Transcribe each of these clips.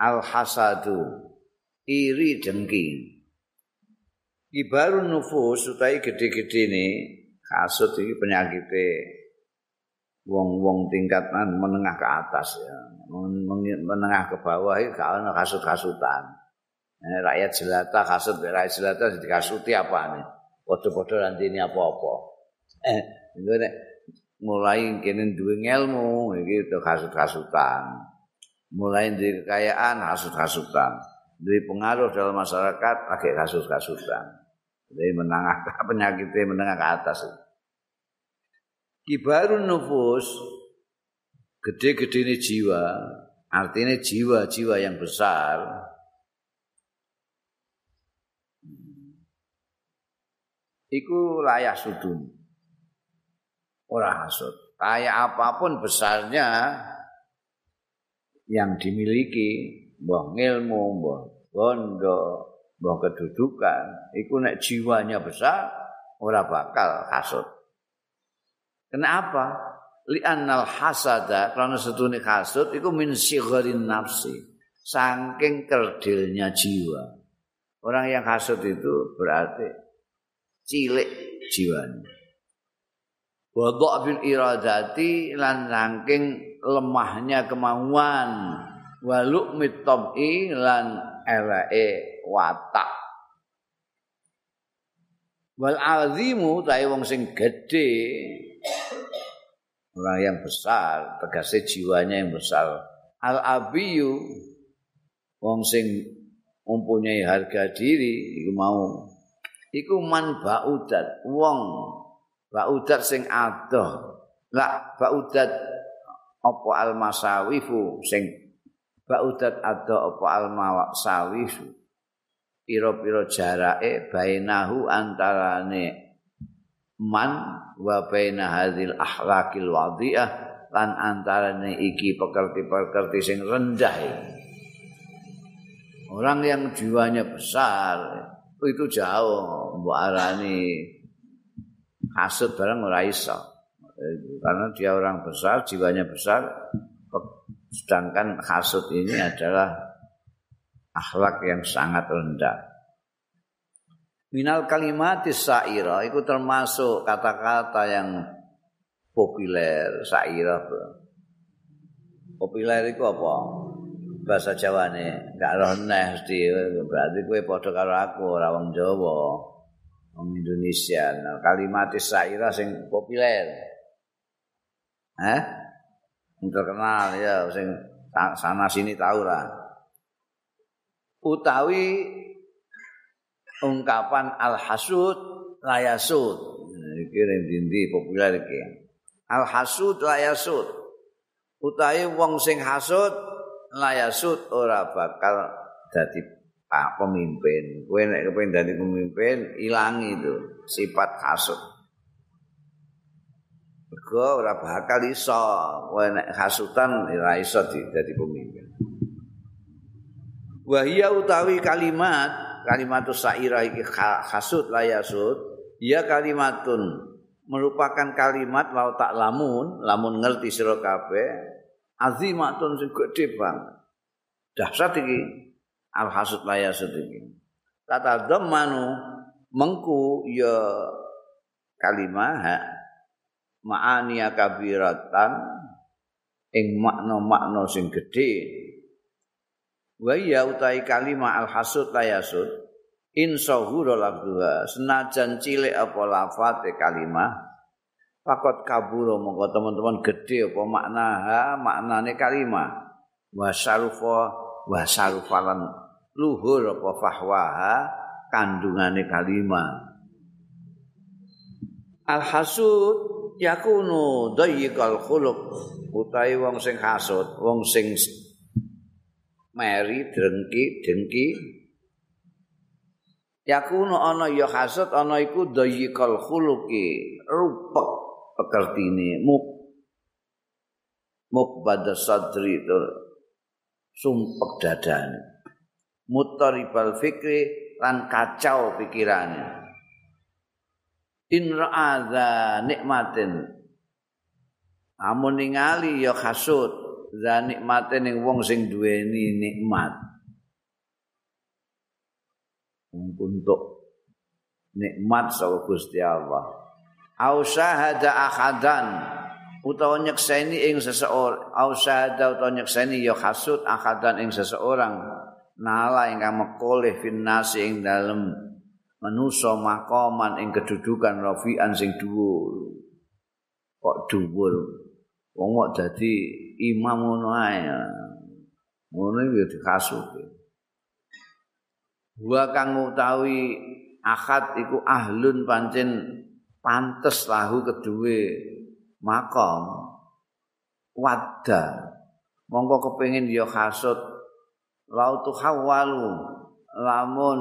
al hasadu iri dengki. Ibarun nufus utawi gede-gede ini hasud iki penyakite wong-wong tingkatan menengah ke atas ya. Menengah ke bawah gak ana kasut-kasutan. Eh, rakyat jelata kasut rakyat jelata dikasuti apa nih padha-padha rantine apa-apa. Eh mulai kene duwe ilmu iki kasut-kasutan mulai dari kekayaan kasut-kasutan dari pengaruh dalam masyarakat pakai kasus-kasusan jadi menengah penyakitnya menengah ke atas. Kibarun nufus gede-gede ini jiwa. Artinya jiwa-jiwa yang besar. Iku layak sudun. Orang hasud kayak apa pun besarnya yang dimiliki mbah ilmu mbah bondo mbah kedudukan iku nek jiwanya besar ora bakal hasud kenapa li annal hasada karena setune hasud iku min sigharin nafsi saking kerdilnya jiwa. Orang yang hasud itu berarti cilik jiwanya. Wadok bil iradati lan saking lemahnya kemauan. Waluk mitom'i lan eleke watak. Wal azimu tae wong sing gedhe orang yang besar tegese jiwanya yang besar. Al abiyu wong sing mempunyai harga diri iku mau. Iku man baudat wong baudat sing adoh. Lak baudat apa al masawifu sing baudat ada apa alma sawisu pira-pira jarake bainahu antarane man wa baina hadzal akhlaqil wadhi'ah lan antarane iki pekerti-pekerti sing rendah orang yang jiwanya besar itu jauh mbok arani hasud barang ora iso karena dia orang besar jiwanya besar Sedangkan hasud ini adalah akhlak yang sangat rendah. Minal kalimat sa'ira itu termasuk kata-kata yang populer sa'ira. Populer itu apa? Bahasa Jawa nih, gak roneh mesti berarti gue podo karo aku ora wong Jawa, wong Indonesia. Nah, kalimat sa'ira sing populer. Eh? terkenal ya sing sana sini tahu lah. Utawi ungkapan al hasud layasud iki dindi populer iki. Al hasud layasud utawi wong sing hasud layasud ora bakal dadi pemimpin. Kowe nek kepengin dadi pemimpin ilangi itu sifat hasud Mergo ora bakal iso kowe nek hasutan ora iso dadi pemimpin. Wa utawi kalimat kalimat syairah iki hasud layasud ya kalimatun merupakan kalimat lau tak lamun lamun ngerti sira kabeh azimatun sing gedhe banget. Dahsyat iki al hasud layasud iki. Tata dhammanu mengku ya kalimat ma'ani kabiratan ing makna-makna sing gedhe. Wa ya utai kalimah al hasud la yasud in sahura lafdhuha senajan cilik apa lafate kalimah Fakot kaburo mongko teman-teman gede apa makna ha maknane kalimah. Wa sarufa wa sarufalan luhur apa fahwaha kandungane kalimah. Al hasud yakunu dayyikal khuluq utawi wong sing hasud wong sing meri drengki dengki. Yakunu ana ya hasud ana iku dayyikal khuluqi rupek pekertine muk mukbad sadri itu sumpek dadane. Mutaribal fikri lan kacau pikirannya in ra'adha nikmatin. Amun ningali ya hasud za nikmate ning wong sing duweni nikmat. Untuk nikmat saka Gusti Allah. Au syahada ahadan utawa nyekseni ing seseorang. Au syahada utawa nyekseni ya hasud ahadan ing seseorang. Nala ingkang mekoleh finnasi ing dalem manusa maqaman ing kedudukan rafian sing dhuwur. Kok dhuwur? Wong kok dadi imam ngono ae. Ngono ya dikasut wa kang utawi akad iku ahlun pancen pantes lahu kedue makam wadda. Mongko kepengin ya hasud lautu hawalu. Lamun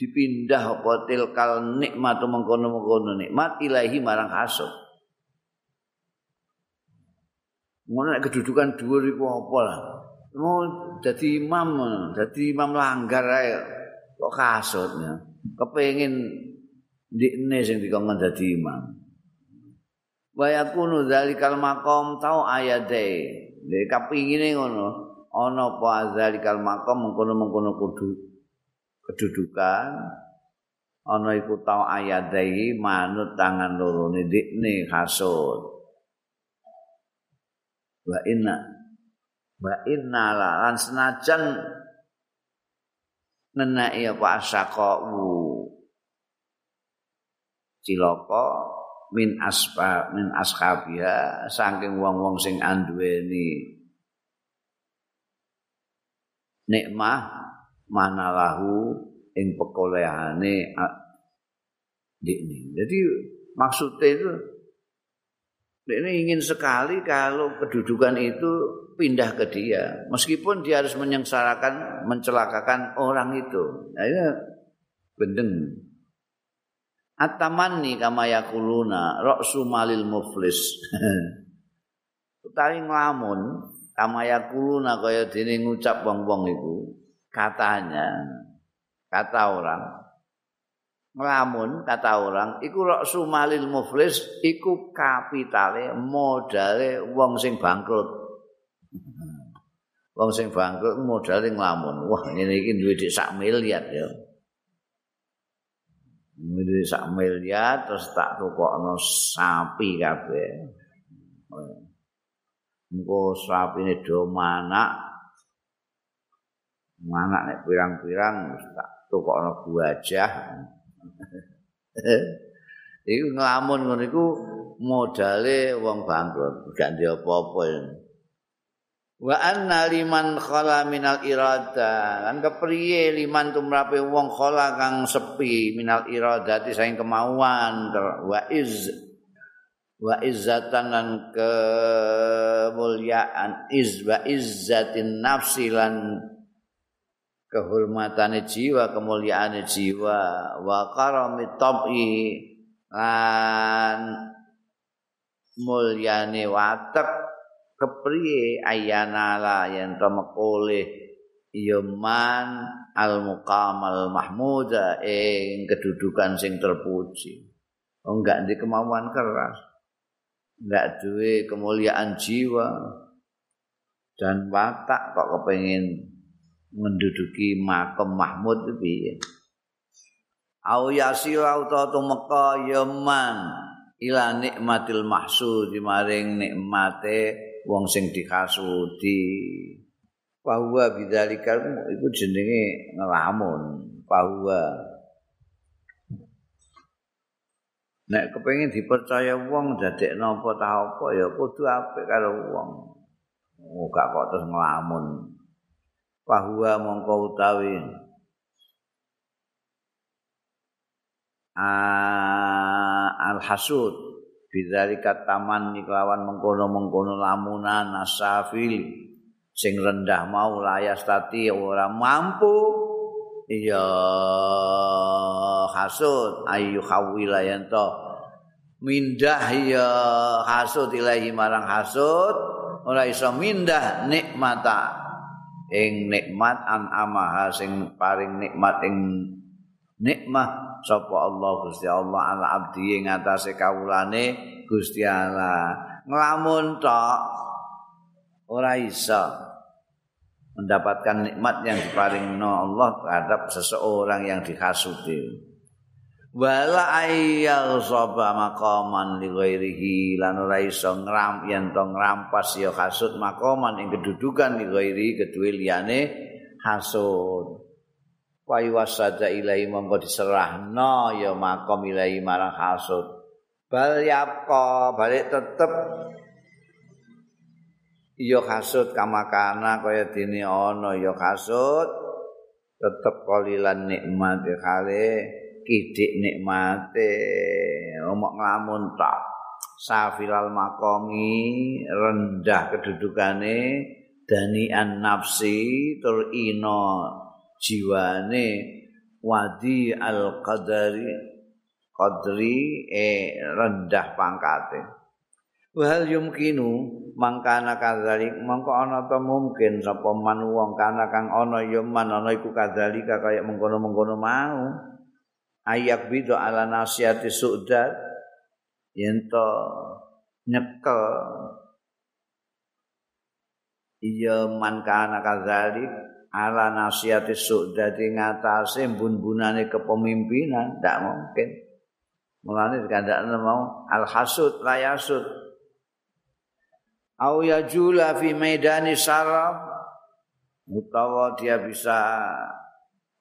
dipindah apa tilkal nikmat mengkono-mengkono nikmat ilahi marang hasud ngono kedudukan dhuwur iku apa lah mau jadi imam jadi imam langgar ae kok kasutnya kepengin ndikne sing dikongkon dadi imam. Wa yakunu dzalikal maqam tau ayate. Nek kapingine ngono, ana apa dzalikal maqam mengkono-mengkono kudu kedudukan ana iku tau ayate manut tangan loro ndikne kasut. Wa inna wa inna lan senajan nenai apa asaqau cilaka min aspa min ashabia saking wong-wong sing anduweni nikmah manalahu ing pekolehane ini. Jadi maksudnya itu ini ingin sekali kalau kedudukan itu pindah ke dia, meskipun dia harus menyengsarakan, mencelakakan orang itu. Nah, ini bendeng. Atamanni kama yakuluna ra'su malil muflis. Utawi nglamun kama yakuluna kaya dene ngucap wong-wong iku katanya kata orang nglamun kata orang iku ra'su malil muflis iku kapitale modale wong sing bangkrut. Wong sing bangkrut modale nglamun. Wah ngene iki duwe sak miliar ya. Mili sak miliar terus tak tukokno sapi kabeh. Engko sapine do manak. Manak nek pirang-pirang tak tukokno gajah. Iku nglamun ngono iku modale wong bangkrut, gak ndek apa-apa. wa anna liman khala minal irada lan kepriye liman tumrape wong khala kang sepi minal iradati saing kemauan wa iz wa izzatan lan kemuliaan iz wa izzatin nafsi lan kehormatane jiwa kemuliaane jiwa. Wa karami tabi lan mulyane watak kepriye? Ayana la yen to mekole yaman al muqamal mahmuda ing kedudukan sing terpuji. Oh enggak di kemauan keras. Enggak duwe kemuliaan jiwa. Dan watak kok kepengin menduduki makam mahmud piye? Au yasila utawa tumeka yaman ila nikmatil mahsud maring nikmate wong sing dikasudi. Bahwa bidzalika iku jenenge ngelamun bahwa nek kepengin dipercaya wong dadekno apa ta apa ya kudu apik karo wong. Gak kok terus ngelamun bahwa mongko utawi. Al hasud bidzalika taman kelawan mengkono-mengkono lamunan nasafil sing rendah mau layas tati ora mampu. Iya hasud ayu khawila yanto mindah ya hasud ilahi marang hasud. Ora iso mindah nikmata ing nikmat an amaha sing paring nikmat ing nikmah sapa Allah Gusti Allah ala abdi ing atase kawulane Gusti Allah nglamun tok ora iso mendapatkan nikmat yang diparingno Allah terhadap seseorang yang dihasuti. Wala ayyal saba maqaman li ghairihi lan ora iso ngram yen to ngrampas ya hasud maqaman ing kedudukan li ghairi kedue liyane hasud. Wa wasada ilahi mongko diserahno ya maqam ilahi marang hasud. Bal yapqa balik tetep ya kasut kamakana kaya dene ana ya kasut tetep kolilan nikmat kale kidik nikmate omok nglamun tak safilal makomi rendah kedudukane danian nafsi tur ino jiwane. Wadi al qadari qadri e rendah pangkate. Wahal yumkinu mangkana kadzalik mangko ana ta mungkin sapa man wong kana kang ana ya man ana iku kadzalika kaya mengkono-mengkono mau ayak bidu ala nasiati su'dat yen to nyekel. Iya man kana kadzalik ala nasiati su'dat ing atase bun-bunane kepemimpinan ndak mungkin. Mulane dikandakne mau al hasud la yasud. Au yajula fi maidani saraf utawa dia bisa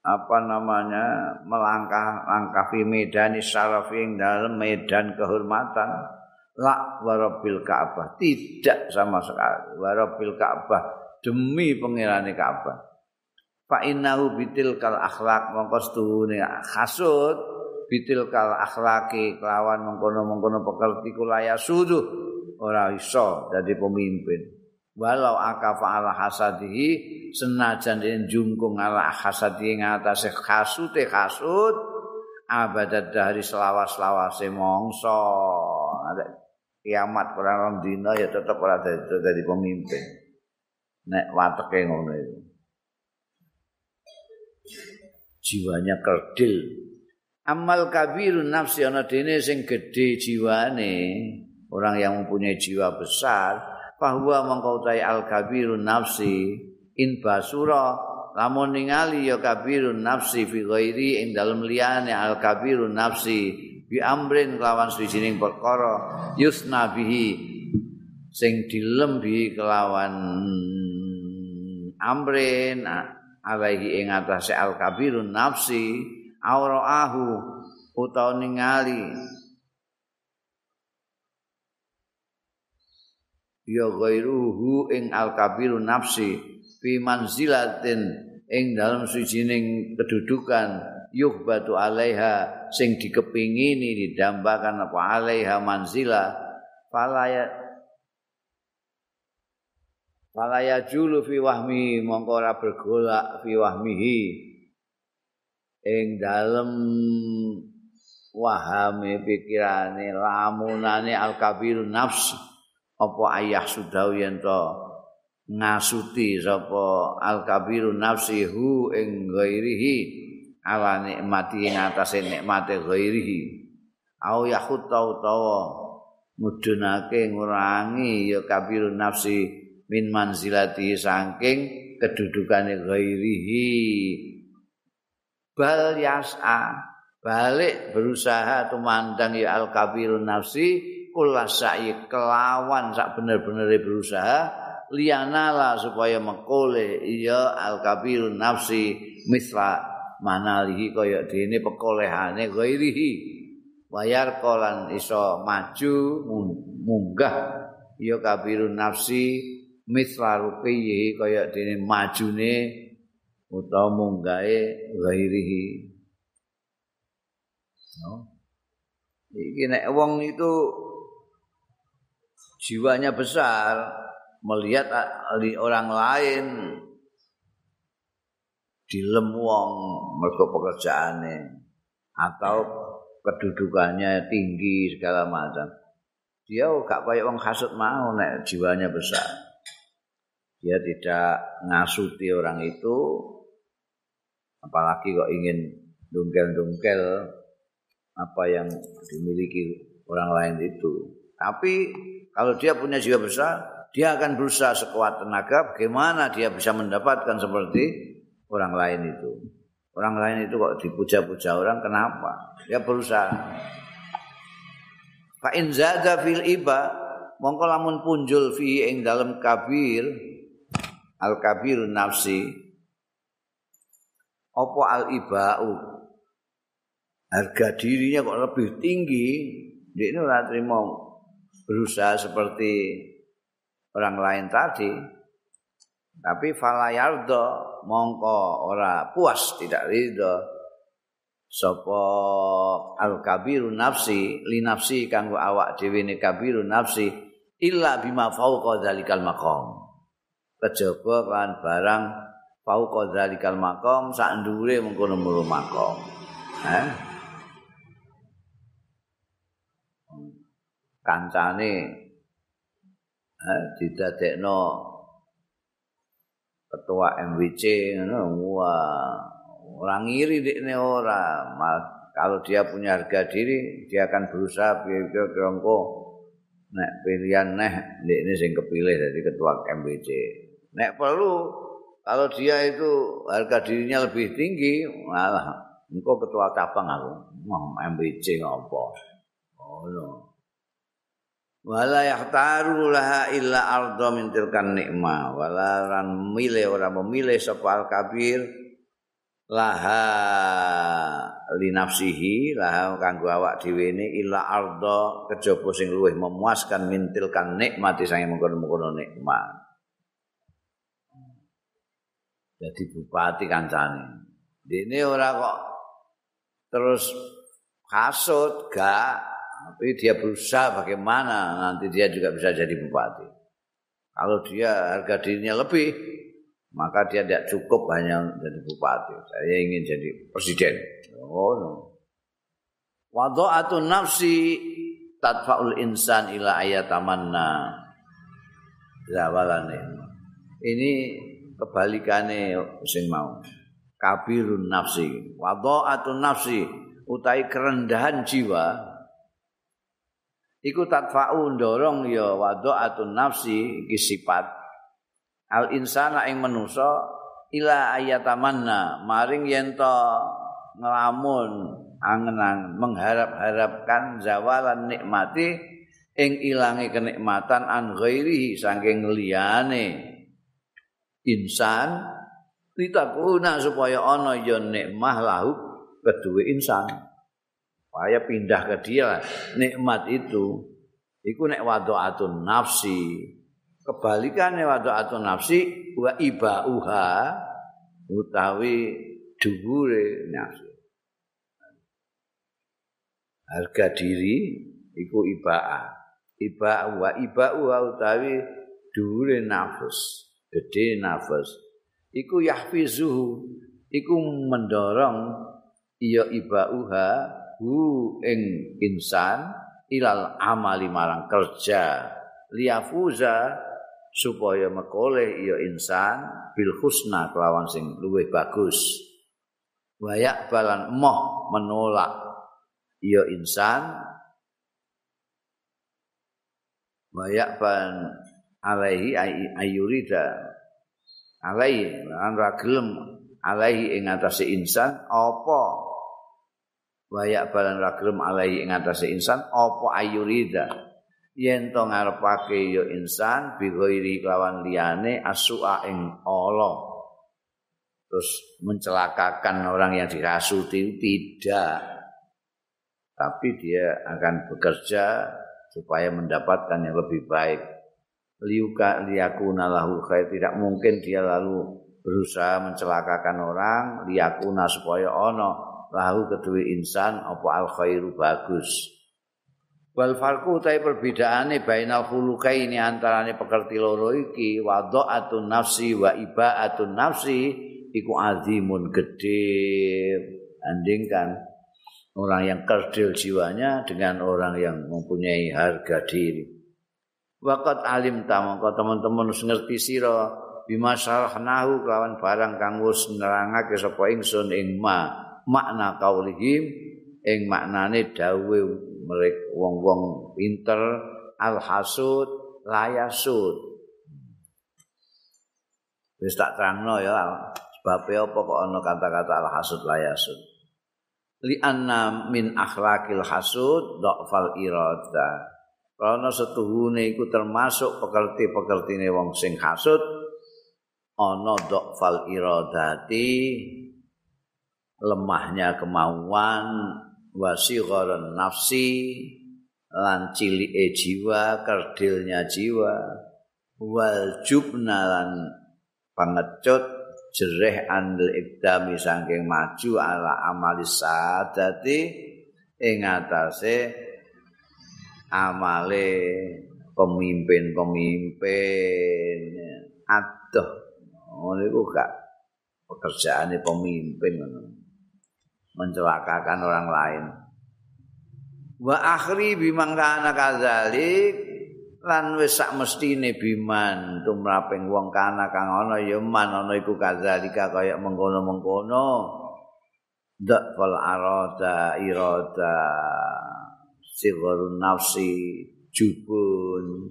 apa namanya melangkah-langkah fi medani saraf ing dalam medan kehormatan. La warabil ka'bah. Tidak sama sekali. Warabil ka'bah demi pengirani ka'bah. Fa innahu bitil kal akhlak mongko stune hasud bitil kal akhlaki kelawan mengkono-mengkono pekerti kula ya suduh ora iso dadi pemimpin walau akafa ala hasadihi senajan yen jungkung ala hasadihi ngatasé kasute kasut abadat dari selawas-lawase mongso kiamat ora rong dina ya tetep ora dadi pemimpin. Nek wateke ngono itu jiwanya kerdil. Amal kabirun nafsi ana dene sing gedhe jiwane. Orang yang mempunyai jiwa besar bahwa mengkautai al kabirun nafsi in basura lamun ningali ya kabirun nafsi fi ghairi ing dalem liyane al kabirun nafsi bi amrin kelawan suwijining perkara yusna bihi sing dilem bi kelawan amrin alaihi ing atase al kabirun nafsi auraahu utawa ningali ya ghairuhu ing al kabiru nafsi fi manzilatin ing dalam sujining kedudukan yuhbatu alaiha sing dikepingini didambakan apa alaiha manzila. Falaya falaya julu fi wahmi mongko ora bergolak fi wahmihi. Ing dalem wahame pikirane lamunane al kabiru nafsi apa ayah sudah yen to ngasuti sapa al kabirun nafsihu ing ghairihi ala nikmati ing atase nikmate ghairihi. Au yakhut utawa mudunake ngurangi ya kabirun nafsi min manzilati saking kedudukane ghairihi. Bal yas'a balik berusaha tumandang ya al kabirun nafsi kula sa'i kelawan sak bener-bener berusaha lianala supaya mekole iya al kabir nafsi misla manalihi kaya dene pekolehane ghairihi. Wayar kolan iso maju munggah iya kabir nafsi misla rupiyi kaya dene majune utawa munggahe ghairihi. No. Iki nek wong itu jiwanya besar melihat orang lain dilem wong mergo pekerjaane atau kedudukannya tinggi segala macam. Dia gak kayak wong hasut mau nek jiwanya besar. Dia tidak ngasuti orang itu apalagi kok ingin dungkel-dungkel apa yang dimiliki orang lain itu. Tapi kalau dia punya jiwa besar, Dia akan berusaha sekuat tenaga bagaimana dia bisa mendapatkan seperti orang lain itu. Orang lain itu kok dipuja-puja orang kenapa? Dia berusaha. Fa in zada fil iba mongko lamun punjul fi ing dalam kabir al kabir nafsi apa al ibau harga dirinya kok lebih tinggi dia ini ora terima berusaha seperti orang lain tadi. Tapi falayardo mongko ora puas tidak ridho sapa al kabiru nafsi li nafsi kanggo awak dhewe ne kabiru nafsi illa bima fauqa dzalikal maqam. Kejaba kan barang fauqa dzalikal maqam sak ndure mengkono-mengkono maqam. Eh kancane eh didadekno ketua MWC orang iri ini ora kalau dia punya harga diri dia akan berusaha biar kerongko nek pilihan neh ini sing kepilih dari ketua MBC nek perlu kalau dia itu harga dirinya lebih tinggi malah engkau ketua cabang aku mau MBC ngopo? Oh no wala yahtaru laha illa ardo min tilkan nikmah wala ran milih ora memilih sapa kabir laha linafsihi laha kanggo awak dhewe ne illa arda kejaba sing luwih memuaskan mintilkan nikmati sange mengkono-mengkono nikmat jadi bupati kancane dene ora kok terus kasut gak tapi dia berusaha bagaimana nanti dia juga bisa jadi bupati kalau dia harga dirinya lebih maka dia tidak cukup hanya jadi bupati. Saya ingin jadi presiden. Oh no. Wada'atun nafsi tadfa'ul insan ila ayatamanna zawalane. Ini kebalikane sing mau. Kabirun nafsi. Wada'atun nafsi utai kerendahan jiwa iku tadfa'u ndorong ya wada'atun nafsi iki sifat. Al insana ing manusa ila ayatamanna maring yen to ngelamun angen mengharap-harapkan zawalan nikmati ing ilange kenikmatan an ghairihi saking liyane. Insan litakuna supaya ana ya nikmah lahu kedue insan supaya pindah ke dia nikmat itu. Iku nek wadu'atun nafsi. Kebalikane wada'atun nafsi wa ibauha utawi dhuwure nafsi harga diri iku ibaa. Iba wa ibau utawi dhuwure nafs gede nafs iku yahfizuhu iku mendorong iya ibauha hu ing insan ilal amali marang kerja. Liafuza supaya mekole ya insan bil husna kelawan sing luwih bagus. Wayak balan moh menolak ya insan. Wayak ban alaihi ayurida. Alaihi lan ragilem alaihi ing atase insan. Apa wayak balan ragilem alaihi ing atase insan apa ayurida? Yen to ngarepake ya insan bighairi kelawan liyane asua ing Allah. Terus mencelakakan orang yang dirasuti tidak. Tapi dia akan bekerja supaya mendapatkan yang lebih baik. Liuka liyakuna lahu khair. Tidak mungkin dia lalu berusaha mencelakakan orang liyakuna supaya ono lahu kedua insan apa al khairu bagus. Wal farqu ta perbedaane bainal khuluqaini antarane pekerti loro iki wada'atun nafsi wa iba'atun nafsi iku azimun gede. Andingkan orang yang kerdil jiwanya dengan orang yang mempunyai harga diri. Waqat alim ta mongko teman-teman wis ngerti sira bima syarahnahu kelawan barang kang wis nerangake sapa ingsun ing ma makna kaulihim ing maknane dawuh mereka wong-wong pinter alhasud layasud. Wis tak terangno ya sebab apa kok ana kata-kata al hasud la yasud li anna min akhlaqil hasud dhafal irada. Karena setuhune iku termasuk pekerti-pekertine wong sing hasud ana dhafal iradati lemahnya kemauan wasigharan nafsi lan cilike jiwa kerdilnya jiwa wal jubna lan pangecut jereh andel ikdami saking maju ala amali sadati ing atase amale pemimpin-pemimpin. Aduh ngono iku gak pekerjaane pemimpin mencelakakan orang lain. Wa akhri bimangkana kadzalik lan wis sak mestine biman. Tumraping wong kana kang ana ya man ana iku kadzalika kaya mengkono-mengkono. Dak fal arada irada sigur nafsi jubun.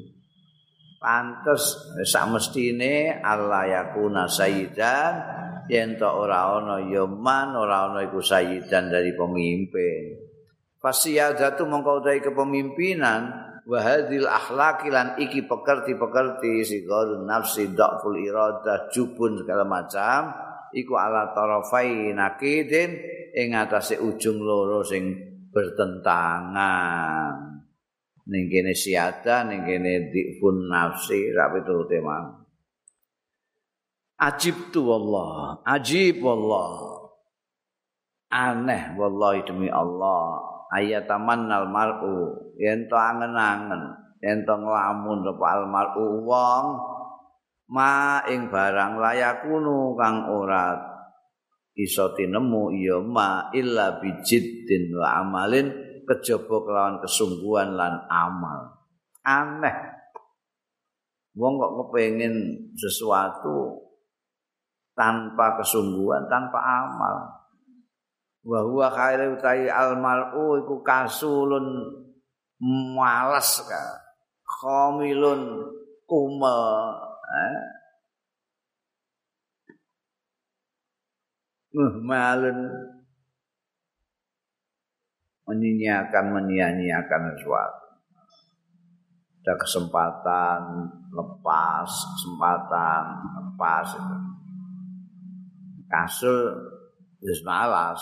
Pantes sak mestine Allah yakuna sayyidan yen to ora ana ya man ora ana iku sayyidan dari pemimpin. Fasiyadatu mongko utahe kepemimpinan wa hadhil akhlaqi lan iki pekerti-pekerti sigadun nafsi dhaful irada jubun segala macam iku ala tarafai nakidin ing atase ujung loro sing bertentangan. Ning kene siada ning kene dipun nafsi ra piturute mang ajib tu wallah. Ajib wallah. Aneh wallahi demi Allah. Ayatamannal mar'u. Yen to angen-angen. Yen to nglamun sapa al mar'u. Wong ma ing barang layakunu kang ora iso tinemu ya ma illa bijiddin wa amalin. Kejaba kelawan kesungguhan lan amal. Aneh. Wong kok kepengin sesuatu tanpa kesungguhan tanpa amal wa huwa khairu al mar'u iku kasulun malas ka khamilun kumel eh? malun menyia-nyiakan menyia-nyiakan sesuatu ada kesempatan lepas kesempatan lepas itu. Kasul wis malas.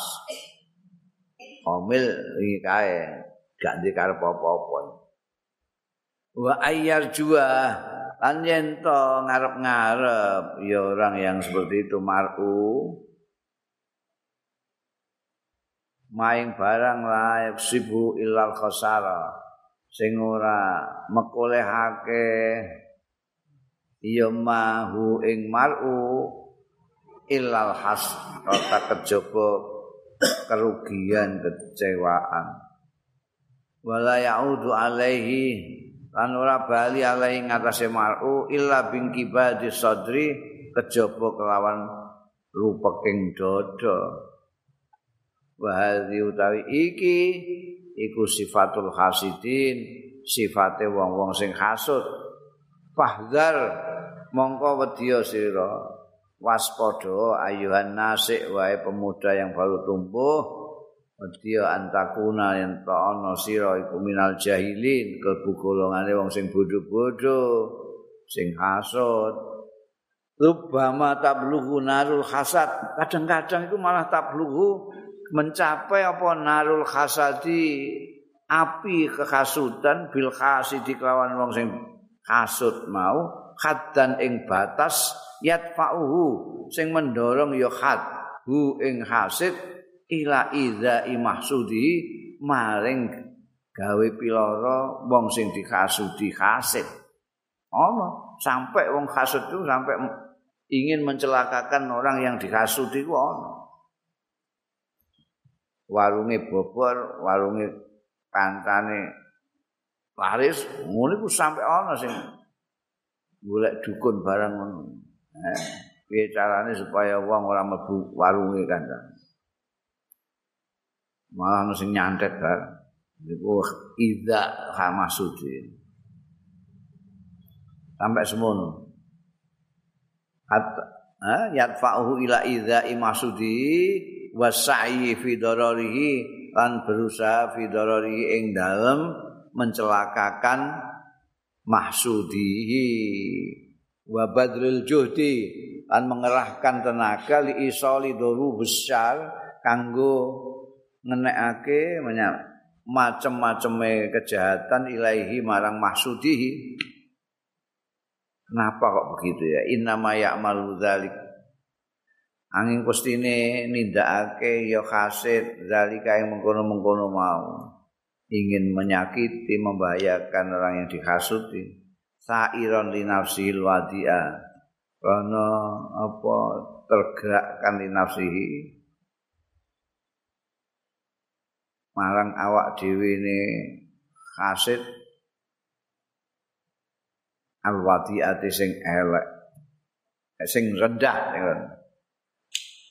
Omil iki kae gak ndek karep apa-apa. Wa ayyar jua lan yen to ngarep-ngarep ya orang yang seperti itu mar'u maing barang layak sibu ilal khosara sing ora mekolehake ya mahu ing mar'u ilal has rata kejaba kerugian kecewaan. Wala yaudu alaihi lan ora bali alaihi ngatasé mar'u illa bingki badi sadri kejaba kelawan rupeking dada. Wa hadhi utawi iki iku sifatul hasidin sifate wong-wong sing hasud. Fahdar mongko wedya sira waspada ayuhan nasik wae pemuda yang baru tumbuh Dia antakuna yang tak ana sira iku minal jahilin kelbu golongane wong sing bodho-bodho sing hasud Rubama tablughu narul hasad. Kadang-kadang itu malah tablughu mencapai apa narul hasadi api kehasudan bil hasidi kelawan wong sing hasud mau haddan ing batas yatfa'uhu sing mendorong ya had hu ing hasid ila idza mahsudi maring gawe piloro wong sing dikasudi hasid. Ana sampai wong hasud itu sampai ingin mencelakakan orang yang dikasudi ku ana warunge bobor warunge pantane laris ngono iku sampai ana sing golek dukun barang ngono Eh, piye carane supaya wong ora mlebu warunge kan. Malah ono sing nyantet kan. Iku idza hamasudi. Sampai semono. Hatta ha yadfa'uhu ila idza imasudi wasa'i fi dararihi lan berusaha fi dararihi ing dalem mencelakakan mahsudihi wa badrul juhdi lan mengerahkan tenaga li isoli doru besar kanggo ngenekake macam-macam kejahatan ilaihi marang mahsudihi. Kenapa kok begitu ya? Inna ma ya'malu dzalik. Angin kustine nindakake ya kasit zalika yang mengkono-mengkono mau ingin menyakiti membahayakan orang yang dihasuti. Sairon li nafsil wadia karena apa tergerakkan li nafsihi. Marang awak dhewe ne hasid. Al wadiati sing elek. Sing rendah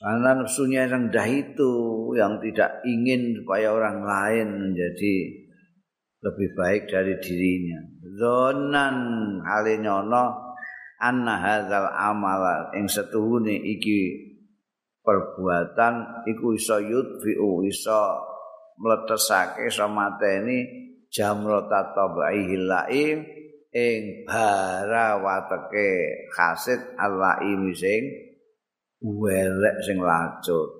karena nafsunya yang rendah itu yang tidak ingin supaya orang lain menjadi lebih baik dari dirinya. Zonan halinyono anna hadzal amala ing setuhune iki perbuatan iku iso yudfi'u iso mletesake iso mateni jamrata tabaihil laim ing bara wateke hasid alaim sing welek sing lacut.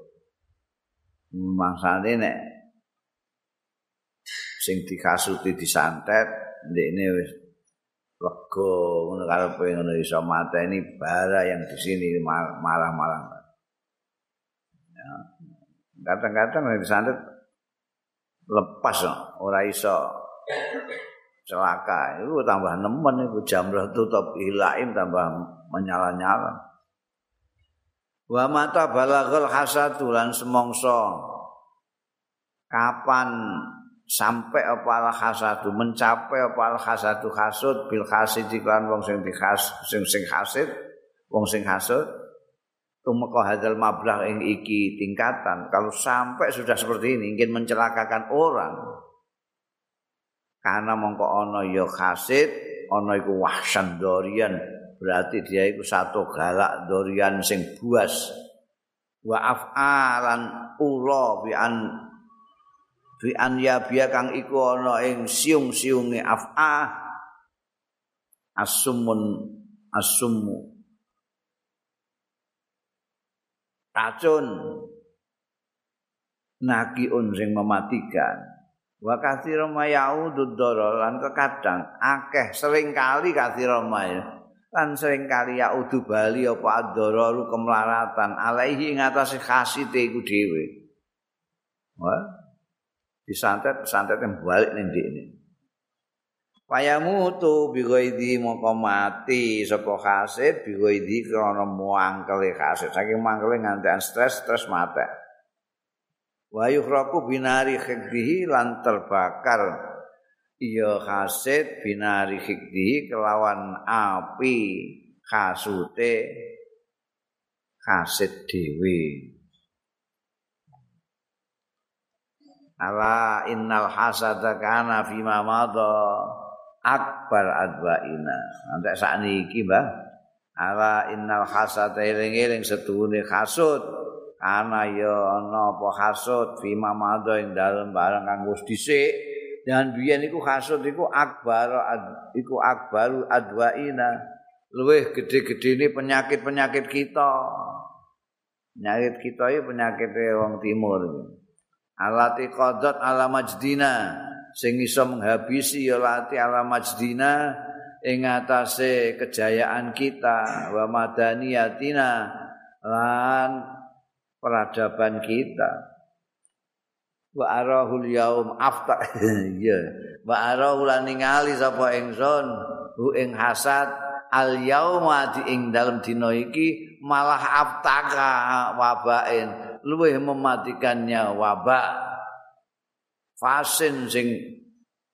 Maksane nek sing dikasuti disantet ndekne wis lega ngono karepe ngono iso mateni bara yang di sini marah-marah. Ya. Kadang-kadang disantet lepas ora iso celaka itu tambah nemen itu jamrah tutup hilaim tambah menyala-nyala wa mata balaghal hasadu lan semongso kapan sampai apa al hasadu mencapai apa al hasadu hasud bil hasid iklan wong sing dikhas sing sing hasid wong sing hasud. Tumeka hadzal mablagh ing iki tingkatan. Kalau sampai sudah seperti ini ingin mencelakakan orang karena mongko ana ya hasid ana iku wahsan dorian berarti dia itu satu galak dorian sing buas. Wa af'alan ula bi an bi an ya biya kang iku ana ing siung-siunge af'a asumun asumu. Racun. Nakiun sing mematikan. Wa kathira mayaudu lan kekadang akeh sering kali kathira mayaudu lan sering kali ya udu bali apa adoro kemlaratan alaihi ing atase khasite iku dhewe. Wah, disantet santet yang balik di ini. Payamu tu bigoidi moko mati sapa hasid bigoidi krana muangkele hasid saking mangkele ngantekan stres stres mate. Wa yukhraku binari khidhi lan terbakar iya hasid binari khidhi kelawan api hasute hasid dhewe. ala innal hasada kana fi ma madha akbar adwaina. Nanti saat ini mbah. Ala innal hasada eling-eling setuhune hasud kana ya ana apa hasud fi ma madha ing dalem barang kang wis dhisik dan biyen iku hasud iku akbar iku akbar adwaina luwih gede-gede penyakit-penyakit kita. Penyakit kita ini penyakit wong timur. Alati qadat ala majdina. Sing iso menghabisi ya lati ala majdina. Ing atase kejayaan kita. Wa madaniyatina. Lan peradaban kita wa arahul yaum afta ya wa arahul ningali sapa ingsun? Hu ing hasad. Al yauma di ing dalem dina iki malah aftaka wabain. Luwih mematikannya wabak fasin sing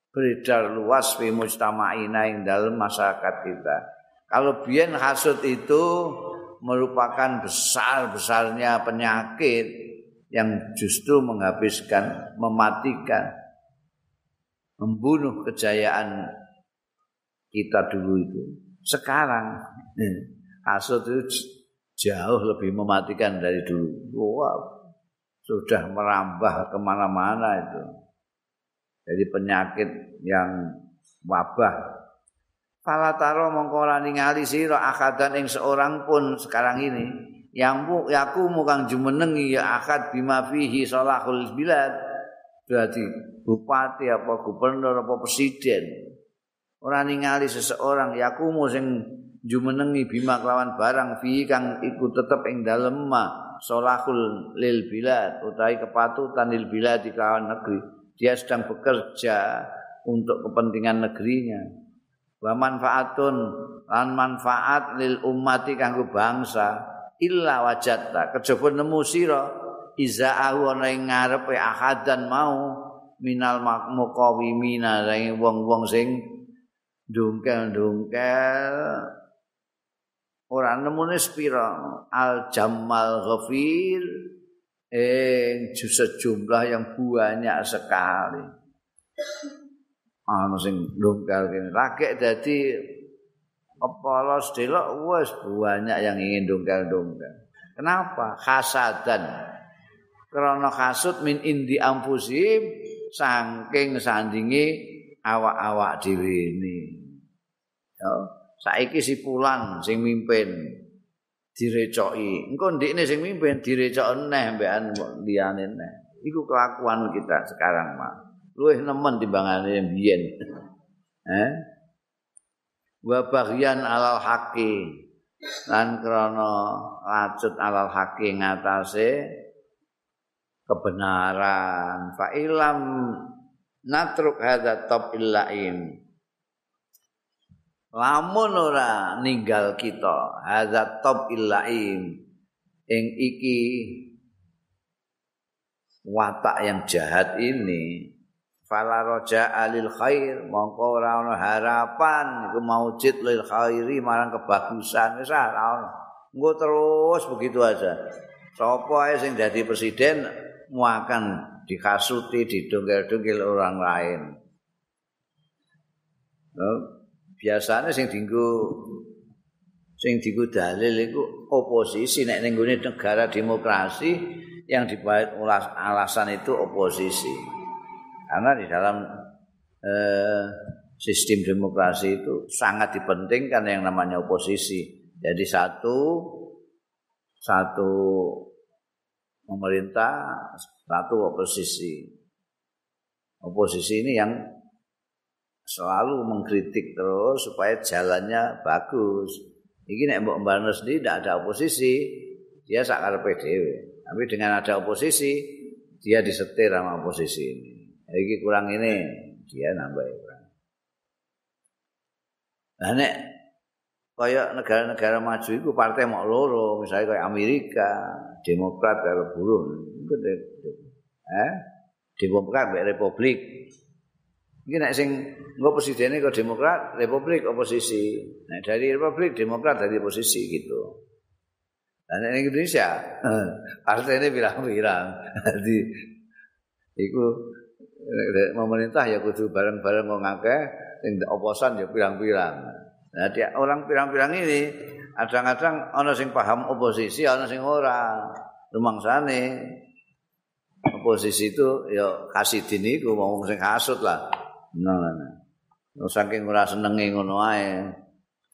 beredar luas fi mujtama'ina ing dalam masyarakat kita. Kalau biyen hasud itu merupakan besar-besarnya penyakit yang justru menghabiskan, mematikan, membunuh kejayaan kita dulu itu. Sekarang hasud itu jauh lebih mematikan dari dulu. Wah, sudah merambah ke mana-mana itu. Jadi penyakit yang wabah. Fala taro mongko ora ningali sira akadan ing seorang pun sekarang ini yang yaku mukang jumenengi ya akad bima fihi salahul bilad. Berarti bupati apa gubernur apa presiden. Ora ningali seseorang yaku sing jumenengi bima kelawan barang fi kang iku tetep ing dalem ma salahul lil bilad utawi kepatutan lil bilad di kawan negeri. Dia sedang bekerja untuk kepentingan negerinya. Wa manfaatun lan manfaat lil ummati kanggo bangsa illa wajatta kejaba nemu sira. Izaahu ana ing ngarepe ahadan mau minal muqawimina. Sing wong-wong sing dungkel-dungkel. Ora nemune spira al jamal ghafir. Ing jumlah yang banyak sekali. Ana sing ndongkal kene. Lagek dadi polos delok wis banyak yang ingin dongkal-dongkal. Kenapa? Hasadan karena hasud min indi ampusim saking sandingi awak-awak dhewe ini. Ya saiki si pulan sing mimpin direcoki. Engko ndikne sing mimpin direcok neh mbekan liyane neh. Iku kelakuan kita sekarang mah luwih nemen timbangane biyen. Eh? Wa baghyan alal haqi lan krana lacut alal haqi ngatasé kebenaran. Fa ilam natruk hadza top illaim. Lamun ora ninggal kita hadza top illaim ing iki watak yang jahat ini fala roja alil khair mongko ora ana harapan iku maujud lil khairi marang kebagusan. Wis ora engko terus begitu aja. Sapa ae sing dadi presiden? Mu akan dikasuti didongkel-dongkel orang lain. No, biasanya sing dinggo sing dinggo dalil iku oposisi. Nek ning negara demokrasi yang dibuat alasan itu oposisi Karena di dalam eh, sistem demokrasi itu sangat dipentingkan yang namanya oposisi. Jadi satu satu pemerintah, satu oposisi. Oposisi ini yang selalu mengkritik terus supaya jalannya bagus. Ini nek Mbak Mbak tidak ada oposisi, dia sakar PDW. Tapi dengan ada oposisi, dia disetir sama oposisi ini. Iki kurang ini dia nambah kurang. Nah nek kaya negara-negara maju itu partai mau loro, misalnya kayak Amerika, Demokrat buruh, itu eh Demokrat kayak Republik. Ini nek sing nggak presidennya ke Demokrat, Republik oposisi. Nah dari Republik Demokrat dari oposisi gitu. Nah, Indonesia partai ini bilang-bilang, jadi itu pemerintah ya kudu bareng-bareng wong akeh sing oposan ya pirang-pirang. Nah, orang pirang-pirang ini kadang-kadang ana sing paham oposisi, ana sing ora. Rumangsane oposisi itu ya kasidin iku wong sing hasud lah. Nah, nah, saking ora senenge ngono ae.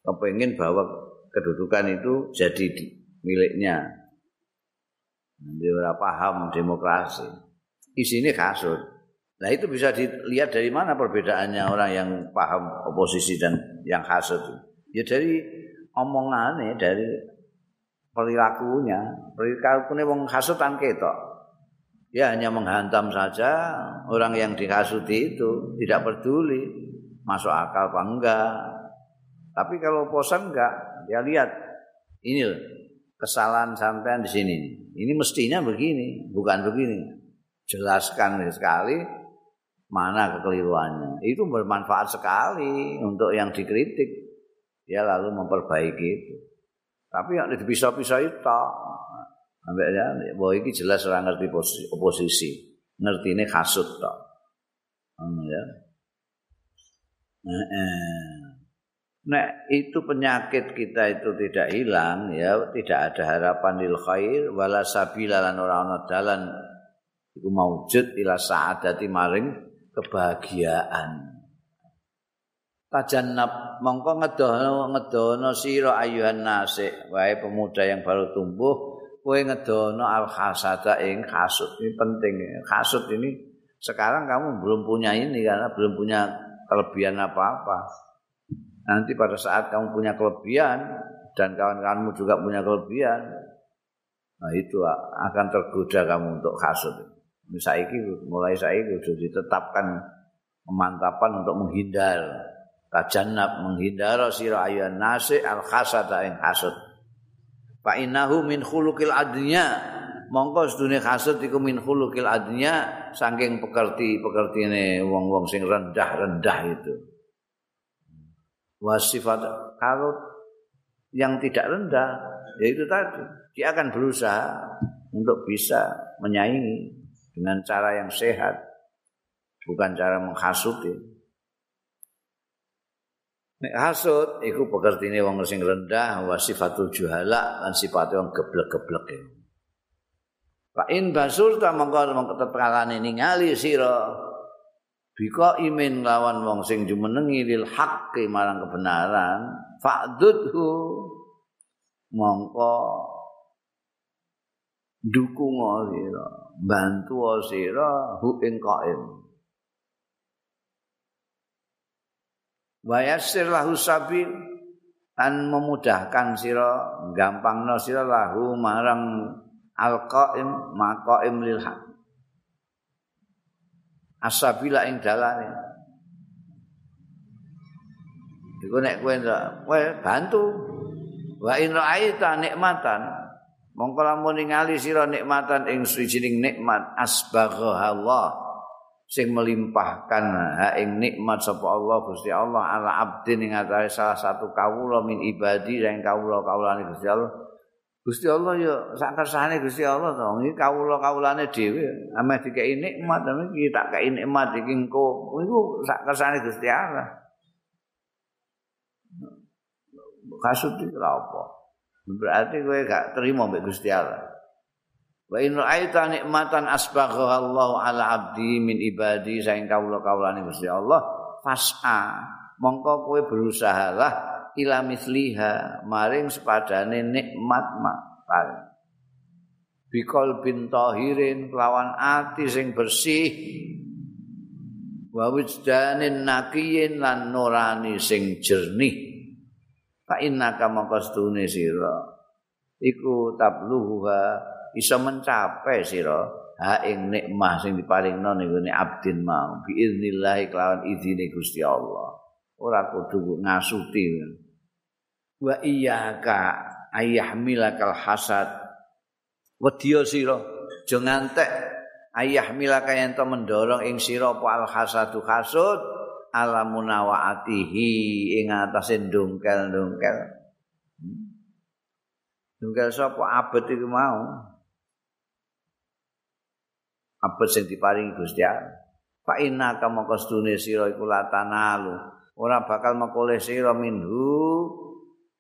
Kepengin bahwa kedudukan itu jadi miliknya. Dia ora paham demokrasi. Isine kasut. Nah itu bisa dilihat dari mana perbedaannya orang yang paham oposisi dan yang hasut. Ya dari omongannya, dari perilakunya. Perilakunya wong hasutan ketok. Ya hanya menghantam saja orang yang dihasuti itu. Tidak peduli masuk akal apa enggak. Tapi kalau oposan enggak, dia lihat ini kesalahan sampean di sini. Ini mestinya begini, bukan begini. Jelaskan sekali, mana kekeliruannya. Itu bermanfaat sekali untuk yang dikritik. Dia lalu memperbaiki itu. Tapi yang dipisah-pisah itu Sampai ya, bahwa ini jelas orang ngerti oposisi. Ngerti ini kasut tak. Hmm, ya. Eh. nek itu penyakit kita itu tidak hilang ya tidak ada harapan lil khair wala sabila lan ora ana dalan iku maujud ila saadati maring kebahagiaan. Tajannab mongko ngedono ngedono sira ayuhan nasik. Wae pemuda yang baru tumbuh kowe ngedono al hasada ing hasud ini penting. Hasud ini sekarang kamu belum punya ini karena belum punya kelebihan apa-apa. Nanti pada saat kamu punya kelebihan dan kawan-kawanmu juga punya kelebihan nah itu akan tergoda kamu untuk kasut saiki mulai saiki sudah ditetapkan pemantapan untuk menghindar tajanab menghindar sira ayyan nasi al khasata ing hasud. Fa innahu min khuluqil adnya. Mongko sedune hasud iku min khuluqil adnya saking pekerti-pekertine wong-wong sing rendah-rendah itu. Wasifat kalau yang tidak rendah yaitu tadi dia akan berusaha untuk bisa menyaingi dengan cara yang sehat bukan cara menghasuti. Nek hasud iku pekertine wong sing rendah wasifatul juhala lan sifate wong geblek-geblek Pak in basur ta mongko tetralane ningali sira bika imin lawan wong sing jumenengi lil haqqi marang kebenaran fa'dudhu mongko dukung sira bantu sira hu ing qaim. Wa yassir lahu sabil an memudahkan sira gampangno sira lahu marang al-qaim maqaim lil haqq asabila ing dalane. Iku nek kowe bantu. Wa in ra'aita nikmatan mongko lamun ningali sira nikmatan ing suwijining nikmat asbagha Allah sing melimpahkan ha ing nikmat sapa Allah Gusti Allah ala abdin ing salah satu kawula min ibadi sing kawula kawulane Gusti Allah Gusti Allah ya sak kersane Gusti Allah to. Iki kawula-kawulane dhewe ame dikeki nikmat iki tak kei nikmat iki engko. Iku sak kersane Gusti Allah. Kasut iki apa? Berarti kowe gak terima mbek Gusti Allah. Wa in ra'aita nikmatan asbagha Allah ala abdi min ibadi saing kawula-kawulane Gusti Allah, fas'a. Mongko kowe berusahalah ila misliha maring sepadane nikmat mak bikol bin tahirin kelawan ati sing bersih wa wijdanin naqiyin lan nurani sing jernih fa innaka maqastune sira. Iku tabluha iso mencapai sira. Ha ing nikmah sing diparingno ning abdin mau. Bi kelawan izine Gusti Allah. Ora kudu ngasuti. Wa iyyaka ayyahmilakal hasad. Wedya sira aja ngantek. Ayyahmilaka yen to mendorong ing sira apa al hasadu hasud ala munawaatihi ing atase ndungkel-ndungkel ndungkel sapa? Abet iku mau. Abet sing diparingi Gusti Allah. Fa inna kama kastune sira iku latanalu ora bakal makoleh sira minhu.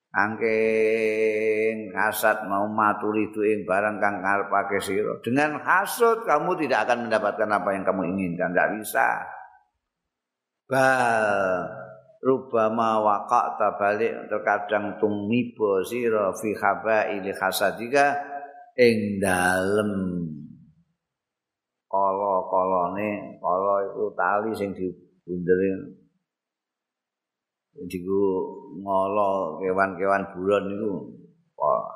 Angking hasad mau maturi ing barang kang karepake sira. Dengan hasud kamu tidak akan mendapatkan apa yang kamu inginkan. Tidak bisa bal rubama waqata balik terkadang tumiba sira fi khabaili hasadika ing dalem. Kala-kalane kala itu tali sing dibunderi. Diku ngolo kewan-kewan buron niku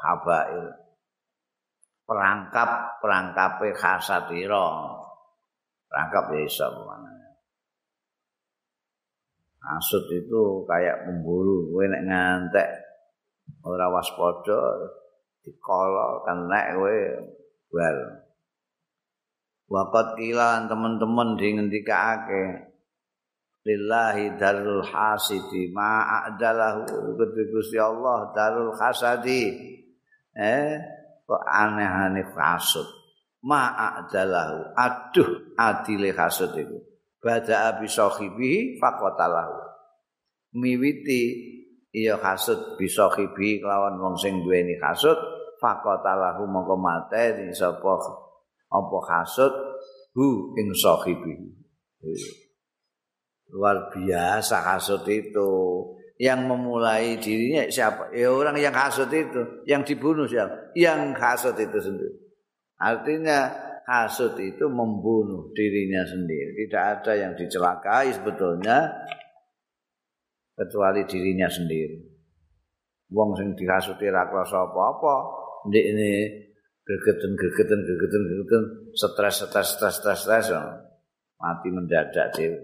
habail perangkap perangkape khasatira perangkap ya iso Asut itu kayak pemburu, kowe nek ngantek ora waspada dikala nek kowe well. Waqat kilan teman-teman di ngendikake lillahi darul hasidi ma a'dalahu. Gusti Allah darul hasadi. Eh kok aneh-aneh hasud ma a'dalahu. Aduh adile hasud itu bada abi sahibi faqatalahu miwiti iya hasud bisa khibi kelawan wong sing duweni hasud faqatalahu mongko mate sapa apa hasud hu ing sahibi. Luar biasa hasud itu. Yang memulai dirinya siapa? Ya orang yang hasud itu yang dibunuh siapa? Yang hasud itu sendiri. Artinya hasud itu membunuh dirinya sendiri. Tidak ada yang dicelakai sebetulnya kecuali dirinya sendiri. Wong sing dihasuti ra krasa apa-apa ndek ini gegeten gegeten gegeten gegeten stres stres stres stres stres mati mendadak dhewe